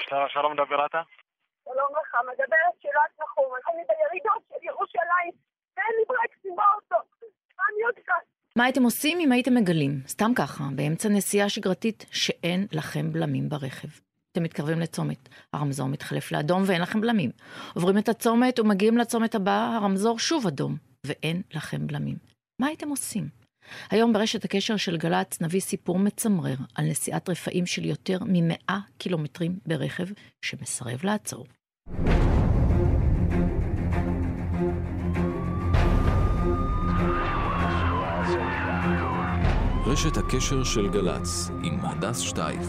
משטרה, שלום, מדבר אתה? שלום לך, מדברת שאלת נחום. אני בירידות של ירושלים, ואין לי ברקסים באוטו. אני עוד כאן. מה הייתם עושים אם הייתם מגלים, סתם ככה, באמצע נסיעה שגרתית, שאין לכם בלמים ברכב? אתם מתקרבים לצומת, הרמזור מתחלף לאדום ואין לכם בלמים. עוברים את הצומת ומגיעים לצומת הבא, הרמזור שוב אדום, ואין לכם בלמים. מה הייתם עושים? היום ברשת הקשר של גל"צ נביא סיפור מצמרר על נסיעת רפאים של יותר מ-100 קילומטרים ברכב שמסרב לעצור. רשת הקשר של גל"צ עם הדס שטייף.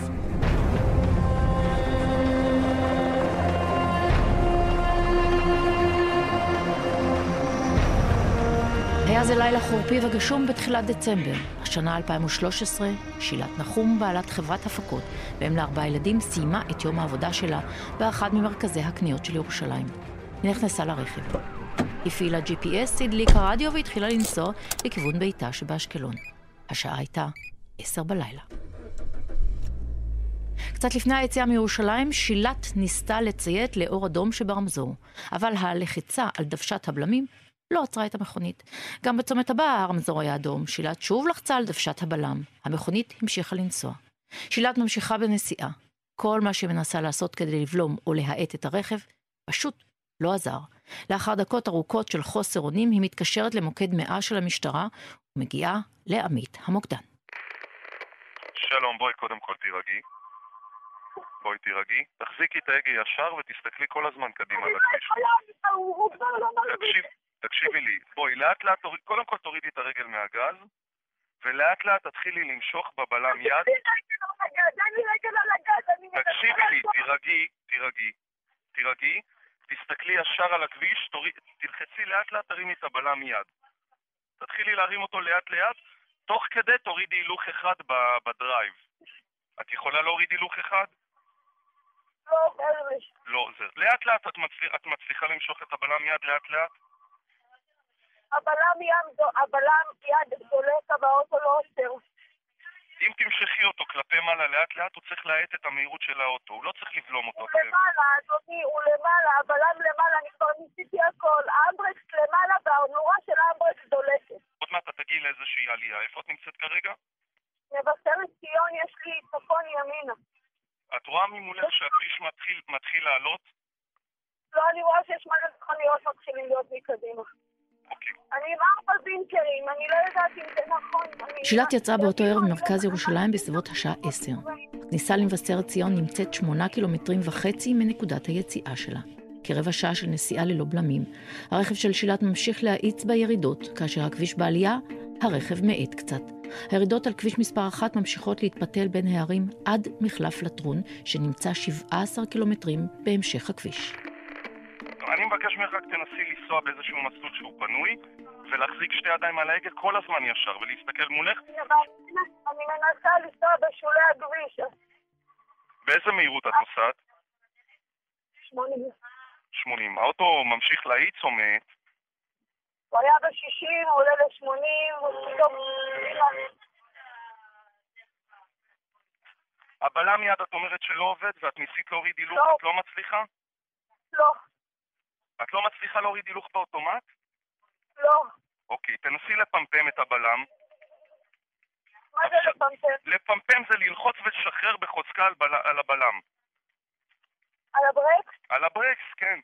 היה זה לילה חורפי וגשום בתחילת דצמבר. השנה 2013, שילת נחום, בעלת חברת הפקות, ואם לארבעה ילדים, סיימה את יום העבודה שלה באחד ממרכזי הקניות של ירושלים. היא נכנסה לרכב. הפעילה GPS, הדליקה רדיו והתחילה לנסוע לכיוון ביתה שבאשקלון. השעה הייתה עשר בלילה. קצת לפני היציאה מירושלים, שילת ניסתה לציית לאור אדום שברמזור, אבל הלחיצה על דוושת הבלמים לא עצרה את המכונית. גם בצומת הבא הרמזור היה אדום, שילת שוב לחצה על דוושת הבלם. המכונית המשיכה לנסוע. שילת ממשיכה בנסיעה. כל מה שהיא מנסה לעשות כדי לבלום או להאט את הרכב, פשוט לא עזר. לאחר דקות ארוכות של חוסר אונים, היא מתקשרת למוקד 100 של המשטרה ומגיעה לעמית המוקדן. שלום, בואי קודם כל תירגעי. בואי תירגעי. תחזיקי את ההגה ישר ותסתכלי כל הזמן קדימה לכביש. הוא כבר לא מרגיש. תקשיב, תקשיבי לי, בואי, לאט לאט, תוריד, קודם כל תורידי את הרגל מהגז, ולאט לאט תתחילי למשוך בבלם יד. תקשיבי לי, תירגעי, תירגעי, תירגעי, תסתכלי ישר על הכביש, תוריד, תלחצי לאט לאט, תרימי את הבלם יד. תתחילי להרים אותו לאט לאט, תוך כדי תורידי הילוך אחד בדרייב. את יכולה להוריד הילוך אחד? לא. לא, זה. לאט לאט את, מצליח, את מצליחה למשוך את הבלם יד לאט לאט? הבלם יד, הבלם יד דולק, באוטו לא עוצר. אם תמשכי אותו כלפי מעלה לאט לאט, הוא צריך להאט את המהירות של האוטו, הוא לא צריך לבלום אותו. הוא למעלה, אדוני, הוא למעלה, הבלם למעלה, אני כבר ניסיתי הכל. האמברקס למעלה והנורה של האמברקס דולקת. עוד מעט את תגיעי לאיזושהי עלייה. איפה את נמצאת כרגע? מבשרת ציון יש לי צפון ימינה. את רואה ממולך שהכביש מתחיל, מתחיל לעלות? לא, אני רואה שיש מלא מכוניות אני לא יודעת אם זה נכון. אני- שילת יצאה באותו ערב ממרכז ירושלים בסביבות השעה 10. הכניסה למבשרת ציון נמצאת 8 קילומטרים וחצי מנקודת היציאה שלה. כרבע שעה של נסיעה ללא בלמים. הרכב של שילת ממשיך להאיץ בירידות, כאשר הכביש בעלייה, הרכב מאט קצת. הירידות על כביש מספר 1 ממשיכות להתפתל בין הערים עד מחלף לטרון, שנמצא 17 קילומטרים בהמשך הכביש. מבקש ממך רק תנסי לנסוע באיזשהו מסלול שהוא פנוי, ולהחזיק שתי ידיים על ההגה כל הזמן ישר, ולהסתכל מולך אני מנסה לנסוע בשולי הכביש. באיזה מהירות את נוסעת? שמונים. 80. האוטו ממשיך להאיץ או מאט? הוא היה ב-60, הוא עולה ל-80, ופתאום... הבלם יד את אומרת שלא עובד, ואת ניסית להוריד הילוך, לא. את לא מצליחה? לא, את לא מצליחה להוריד הילוך באוטומט? לא. אוקיי, תנסי לפמפם את הבלם. מה זה לפמפם? לפמפם זה ללחוץ ולשחרר בחוזקה על, בל... על הבלם. על הברקס? על הברקס, כן.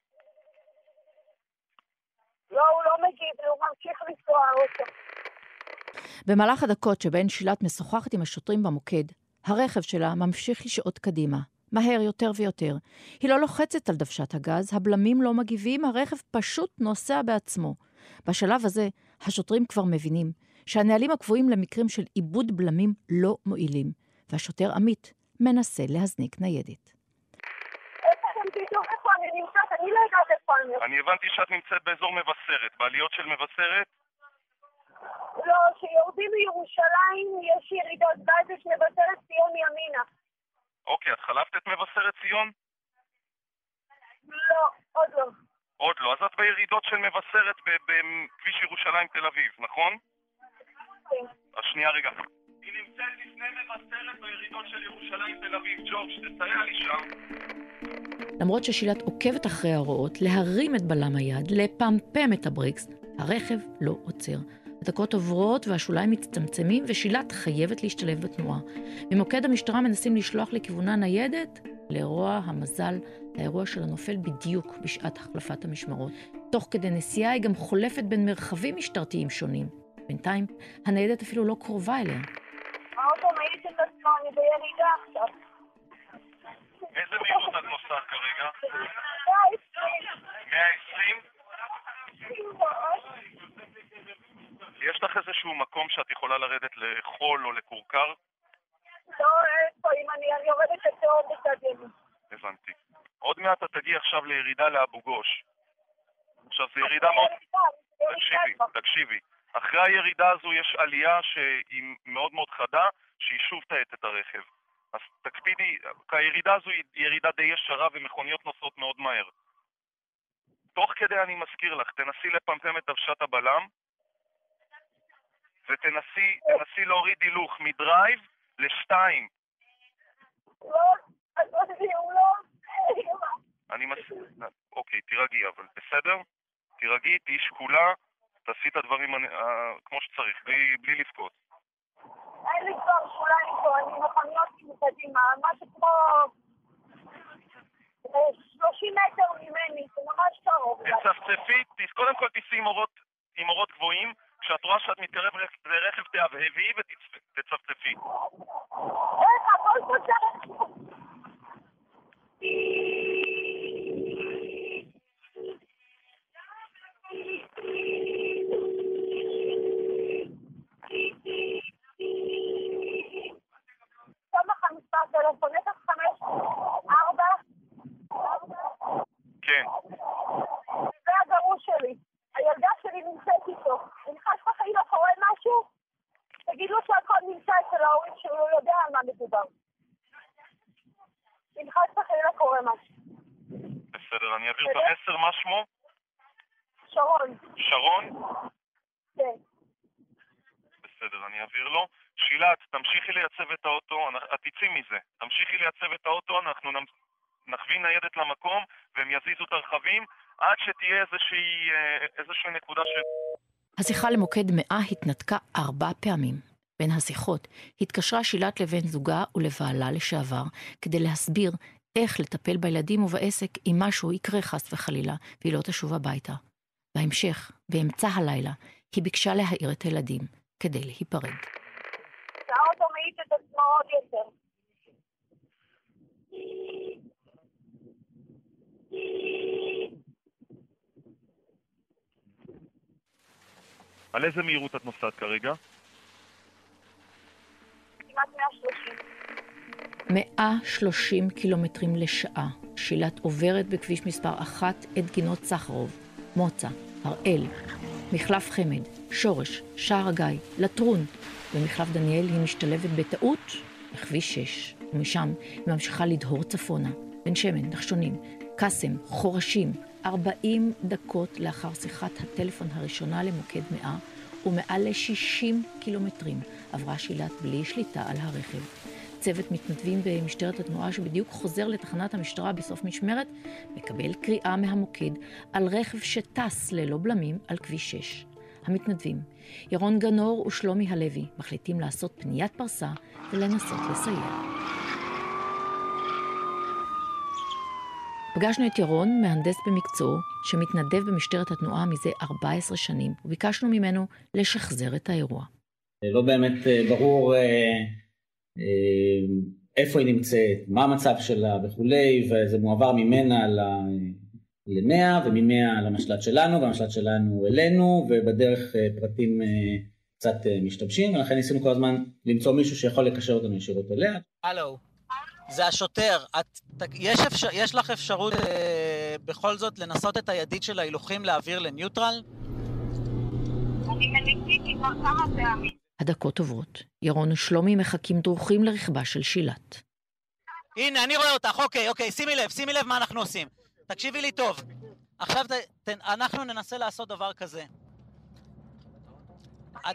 לא, הוא לא מגיב, הוא ממשיך לנסוע האוטו. במהלך הדקות שבהן שילת משוחחת עם השוטרים במוקד, הרכב שלה ממשיך לשעוט קדימה, מהר יותר ויותר. היא לא לוחצת על דוושת הגז, הבלמים לא מגיבים, הרכב פשוט נוסע בעצמו. בשלב הזה, השוטרים כבר מבינים שהנהלים הקבועים למקרים של עיבוד בלמים לא מועילים, והשוטר עמית מנסה להזניק ניידת. לא. אני הבנתי שאת נמצאת באזור מבשרת. בעליות של מבשרת? לא, כשיורדים מירושלים יש ירידות, ואז יש מבשרת ציון ימינה. אוקיי, את חלפת את מבשרת ציון? לא, עוד לא. עוד לא. אז את בירידות של מבשרת ב- בכביש ירושלים תל אביב, נכון? כן. אז שנייה רגע. היא נמצאת לפני מבשרת בירידות של ירושלים תל אביב. ג'ורג', תסייע לי שם. למרות ששילת עוקבת אחרי ההוראות להרים את בלם היד, לפמפם את הברקס, הרכב לא עוצר. הדקות עוברות והשוליים מצטמצמים ושילת חייבת להשתלב בתנועה. ממוקד המשטרה מנסים לשלוח לכיוונה ניידת, לרוע המזל, האירוע שלה נופל בדיוק בשעת החלפת המשמרות. תוך כדי נסיעה היא גם חולפת בין מרחבים משטרתיים שונים. בינתיים, הניידת אפילו לא קרובה אליה. האוטו מעיט את עצמו, אני בירידה עכשיו. איזה מהירות את נוסעת כרגע? 120. 120? לך איזשהו מקום שאת יכולה לרדת לחול או לכורכר? לא, איפה, אם אני יורדת לתהום בצד ימין. הבנתי. עוד מעט את תגיעי עכשיו לירידה לאבו גוש. עכשיו, זו ירידה מאוד... תקשיבי, תקשיבי. אחרי הירידה הזו יש עלייה שהיא מאוד מאוד חדה, שהיא שוב תאט את הרכב. אז תקפידי, כי הירידה הזו היא ירידה די ישרה ומכוניות נוסעות מאוד מהר. תוך כדי אני מזכיר לך, תנסי לפמפם את דוושת הבלם, ותנסי תנסי להוריד הילוך מדרייב לשתיים. אני מס... אוקיי, תירגעי, אבל בסדר? תירגעי, תהיי שקולה, תעשי את הדברים כמו שצריך, בלי, לבכות. אין לי כבר שוליים פה, אני מכוניות מקדימה, משהו כמו... אה, 30 מטר ממני, זה ממש קרוב. תצפצפי, קודם כל תיסעי עם אורות גבוהים, כשאת רואה שאת מתקרבת לרכב תהבהבי ותצפצפי. איך, הכל פוצרת. שם לך מספר טלפון, 054 כן, זה הגרוש שלי. הילדה שלי נמצאת איתו. אם חס וחלילה קורה משהו, תגיד לו שהכל נמצא אצל ההורים שהוא לא יודע על מה מדובר. אם חס וחלילה קורה משהו. בסדר, אני אעביר את המסר, מה שמו? שרון, שרון? כן. בסדר, אני אעביר לו. שילת, תמשיכי לייצב את האוטו, אנחנו- את תצאי מזה. תמשיכי לייצב את האוטו, אנחנו נמ- נכווין ניידת למקום, והם יזיזו את הרכבים, איזושהי, אה, איזושהי נקודה ש... השיחה למוקד 100 התנתקה ארבע פעמים. בין השיחות התקשרה שילת לבן זוגה ולבעלה לשעבר כדי להסביר איך לטפל בילדים ובעסק אם משהו יקרה חס וחלילה והיא לא תשוב הביתה. בהמשך, באמצע הלילה, היא ביקשה להעיר את הילדים כדי להיפרד. מעיט את עצמו עוד יותר. על איזה מהירות את נוסעת כרגע? כמעט 130. 130 קילומטרים לשעה. שילת עוברת בכביש מספר 1 את גינות סחרוב, מוצא, הראל, מחלף חמד, שורש, שער הגיא, לטרון. במחלף דניאל היא משתלבת בטעות בכביש 6, ומשם היא ממשיכה לדהור צפונה, בן שמן, נחשונים, קאסם, חורשים, 40 דקות לאחר שיחת הטלפון הראשונה למוקד 100, ומעל ל-60 קילומטרים עברה שילת בלי שליטה על הרכב. צוות מתנדבים במשטרת התנועה שבדיוק חוזר לתחנת המשטרה בסוף משמרת, מקבל קריאה מהמוקד על רכב שטס ללא בלמים על כביש 6. המתנדבים, ירון גנור ושלומי הלוי, מחליטים לעשות פניית פרסה ולנסות לסייע. פגשנו את ירון, מהנדס במקצועו, שמתנדב במשטרת התנועה מזה 14 שנים, וביקשנו ממנו לשחזר את האירוע. לא באמת אה, ברור אה, אה, איפה היא נמצאת, מה המצב שלה וכולי, וזה מועבר ממנה למאה וממאה למשל"ט שלנו, והמשל"ט שלנו אלינו, ובדרך פרטים קצת משתבשים, ולכן ניסינו כל הזמן למצוא מישהו שיכול לקשר אותנו ישירות אליה. הלו, זה השוטר. את, ת- יש, אפשר, יש לך אפשרות אה, בכל זאת לנסות את הידית של ההילוכים להעביר לניוטרל? אני מניסיתי כבר כמה פעמים. הדקות עוברות. ירון ושלומי מחכים דרוכים לרכבה של שילת. הנה, אני רואה אותך, אוקיי, אוקיי, שימי לב, שימי לב מה אנחנו עושים. תקשיבי לי טוב. עכשיו ת, ת, אנחנו ננסה לעשות דבר כזה. לא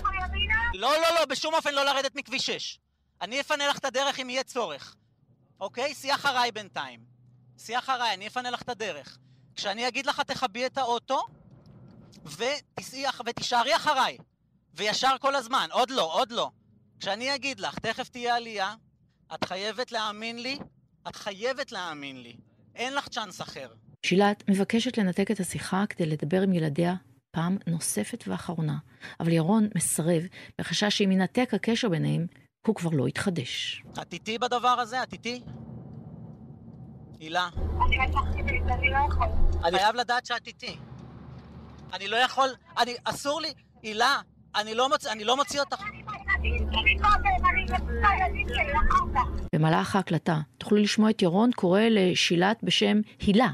פה ימינה? לא, לא, לא, בשום אופן לא לרדת מכביש 6. אני אפנה לך את הדרך אם יהיה צורך. אוקיי? סעי אחריי בינתיים. סעי אחריי, אני אפנה לך את הדרך. כשאני אגיד לך תכבי את האוטו, ותיסעי אח- ותישארי אחריי. וישר כל הזמן. עוד לא, עוד לא. כשאני אגיד לך, תכף תהיה עלייה, את חייבת להאמין לי, את חייבת להאמין לי. אין לך צ'אנס אחר. שילת מבקשת לנתק את השיחה כדי לדבר עם ילדיה פעם נוספת ואחרונה, אבל ירון מסרב, בחשש שאם ינתק הקשר ביניהם, הוא כבר לא יתחדש. את איתי בדבר הזה? את איתי? הילה, אני לקחתי את זה, אני לא יכול. אני חייב לדעת שאת איתי. אני לא יכול, אני, אסור לי, הילה, אני לא מוציא, אני לא מוציא אותך. שלי, אחר כך. במהלך ההקלטה תוכלו לשמוע את ירון קורא לשילת בשם הילה.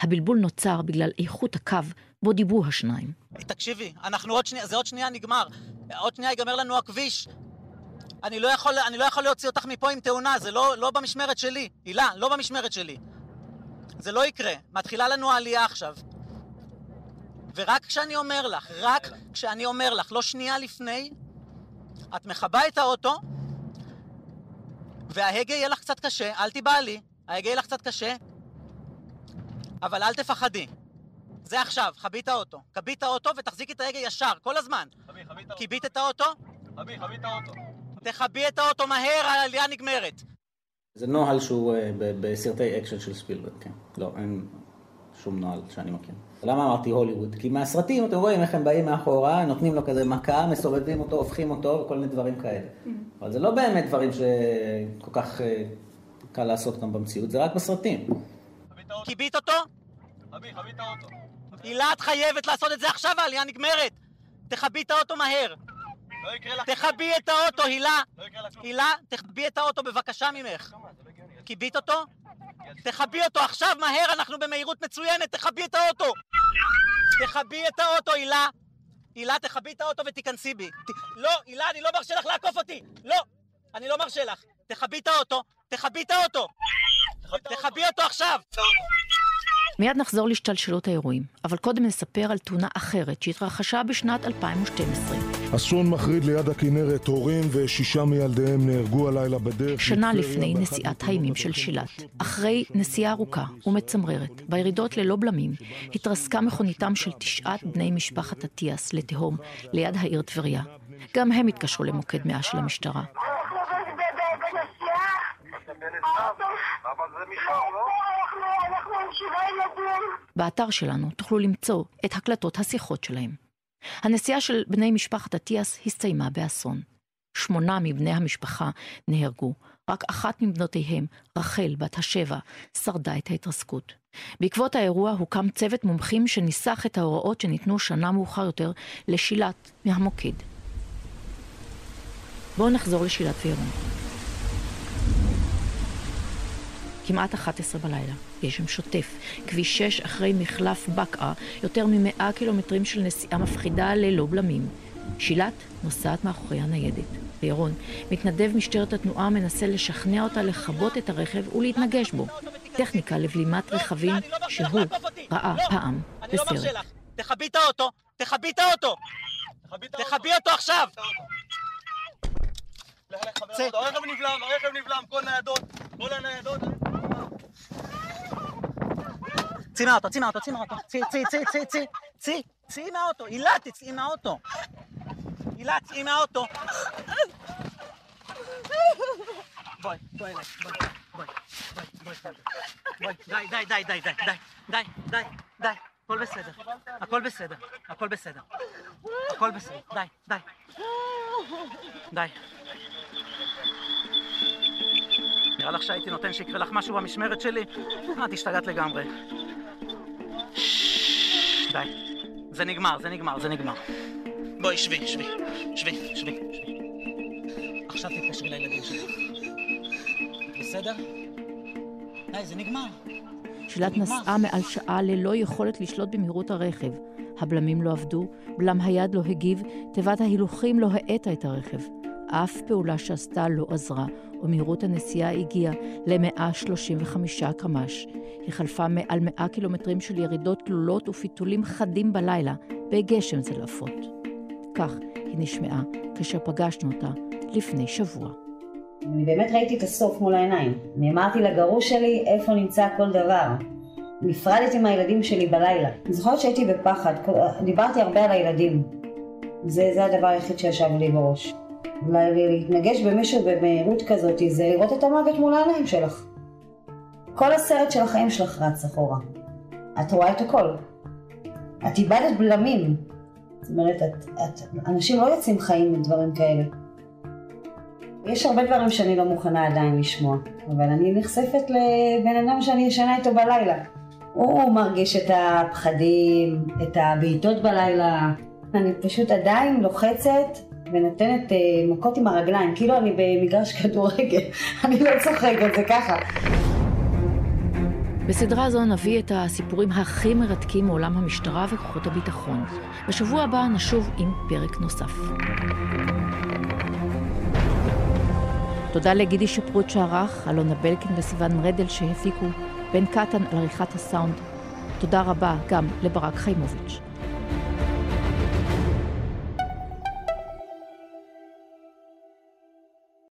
הבלבול נוצר בגלל איכות הקו בו דיברו השניים. תקשיבי, אנחנו עוד שנייה, זה עוד שנייה נגמר. עוד שנייה ייגמר לנו הכביש. אני לא יכול, אני לא יכול להוציא אותך מפה עם תאונה, זה לא, לא במשמרת שלי. הילה, לא במשמרת שלי. זה לא יקרה. מתחילה לנו העלייה עכשיו. ורק כשאני אומר לך, רק כשאני אומר לך, לא שנייה לפני, את מכבה את האוטו, וההגה יהיה לך קצת קשה, אל תיבהלי, ההגה יהיה לך קצת קשה, אבל אל תפחדי. זה עכשיו, כבי את האוטו. כבי את האוטו ותחזיקי את ההגה ישר, כל הזמן. כיבית את האוטו? כבי, כבי את האוטו. תכבי את האוטו מהר, העלייה נגמרת. זה נוהל שהוא אה, בסרטי אקשן של ספילברג, כן. לא, אין שום נוהל שאני מכיר. למה אמרתי הוליווד? כי מהסרטים אתם רואים איך הם באים מאחורה, נותנים לו כזה מכה, מסובבים אותו, הופכים אותו וכל מיני דברים כאלה. אבל זה לא באמת דברים שכל כך אה, קל לעשות אותם במציאות, זה רק בסרטים. כיבית אותו? כבי, כבי את האוטו. הילה, את חייבת לעשות את זה עכשיו, העלייה נגמרת. תכבי את האוטו מהר. לא יקרה לך, תכבי את האוטו, הילה. לא יקרה לך כלום. הילה, תכבי את האוטו בבקשה ממך. כיבית אותו? תכבי אותו עכשיו, מהר, אנחנו במהירות מצוינת, תכבי את האוטו! תכבי את האוטו, הילה! הילה, תכבי את האוטו ותיכנסי בי. לא, הילה, אני לא מרשה לך לעקוף אותי! לא! אני לא מרשה לך. תכבי את האוטו, תכבי את האוטו! תכבי אותו עכשיו! מיד נחזור להשתלשלות האירועים, אבל קודם נספר על תאונה אחרת שהתרחשה בשנת 2012. אסון מחריד ליד הכנרת, הורים ושישה מילדיהם נהרגו הלילה בדרך. שנה לפני נסיעת האימים של שילת. אחרי נסיעה ארוכה ומצמררת, בירידות ללא בלמים, התרסקה מכוניתם של תשעת בני משפחת אטיאס לתהום ליד העיר טבריה. גם הם התקשרו למוקד 100 של המשטרה. אבל זה משם, לא? אנחנו- עם שבעה ילדים. באתר שלנו תוכלו למצוא את הקלטות השיחות שלהם. הנסיעה של בני משפחת אטיאס הסתיימה באסון. שמונה מבני המשפחה נהרגו, רק אחת מבנותיהם, רחל, בת השבע, שרדה את ההתרסקות. בעקבות האירוע הוקם צוות מומחים שניסח את ההוראות שניתנו שנה מאוחר יותר לשילת מהמוקד. בואו נחזור לשילת וירון. כמעט 11 בלילה, גשם שוטף, כביש 6 אחרי מחלף בקעה, יותר מ-100 קילומטרים של נסיעה מפחידה ללא בלמים. שילת נוסעת מאחורי הניידת, וירון, מתנדב משטרת התנועה, מנסה לשכנע אותה לכבות את הרכב ולהתנגש בו. טכניקה לבלימת רכבים לא, לא שהוא. ראה לא, פעם לא בסרט. לך. תכבי את האוטו, תכבי את האוטו! תכבי אותו עכשיו! הרכב נבלם, הרכב נבלם, כל ניידות, כל הניידות. צאי מהאוטו, צאי מהאוטו, צאי מהאוטו. צאי, צאי, צאי, צאי, צאי, צאי, צאי מהאוטו. הילה, תצאי מהאוטו. הילה, צאי מהאוטו. בואי, בואי בואי, בואי, בואי, די, די, די, די, די, די, די, די, הכל בסדר, הכל בסדר, הכל בסדר, הכל בסדר, די, די, די. נראה לך שהייתי נותן שיקרה לך משהו במשמרת שלי? את השתגעת לגמרי. די. זה נגמר, זה נגמר, זה נגמר. בואי, שבי, שבי, שבי, שבי. עכשיו תתקשרי לילדים שלך. בסדר? די, זה נגמר. שילת. נסעה מעל שעה ללא יכולת לשלוט במהירות הרכב. הבלמים לא עבדו, בלם היד לא הגיב, תיבת ההילוכים לא האטה את הרכב. אף פעולה שעשתה לא עזרה, ומהירות הנסיעה הגיעה ל-135 קמ"ש. היא חלפה מעל 100 קילומטרים של ירידות תלולות ופיתולים חדים בלילה, בגשם זלעפות. כך היא נשמעה כאשר פגשנו אותה לפני שבוע. אני באמת ראיתי את הסוף מול העיניים. אני אמרתי לגרוש שלי איפה נמצא כל דבר. נפרדתי מהילדים שלי בלילה. אני זוכרת שהייתי בפחד, דיברתי הרבה על הילדים. זה, זה הדבר היחיד שישב לי בראש. להתנגש במישהו במהירות כזאת זה לראות את המוות מול העיניים שלך. כל הסרט של החיים שלך רץ אחורה. את רואה את הכל. את איבדת בלמים. זאת אומרת, את, את, אנשים לא יוצאים חיים מדברים כאלה. יש הרבה דברים שאני לא מוכנה עדיין לשמוע, אבל אני נחשפת לבן אדם שאני ישנה איתו בלילה. הוא מרגיש את הפחדים, את הבעיטות בלילה. אני פשוט עדיין לוחצת ונותנת אה, מכות עם הרגליים, כאילו אני במגרש כדורגל. אני לא צוחקת, זה ככה. בסדרה זו נביא את הסיפורים הכי מרתקים מעולם המשטרה וכוחות הביטחון. בשבוע הבא נשוב עם פרק נוסף. תודה לגידי שפרוט שערך, אלונה בלקין וסיון רדל שהפיקו, בן קטן על עריכת הסאונד. תודה רבה גם לברק חיימוביץ'.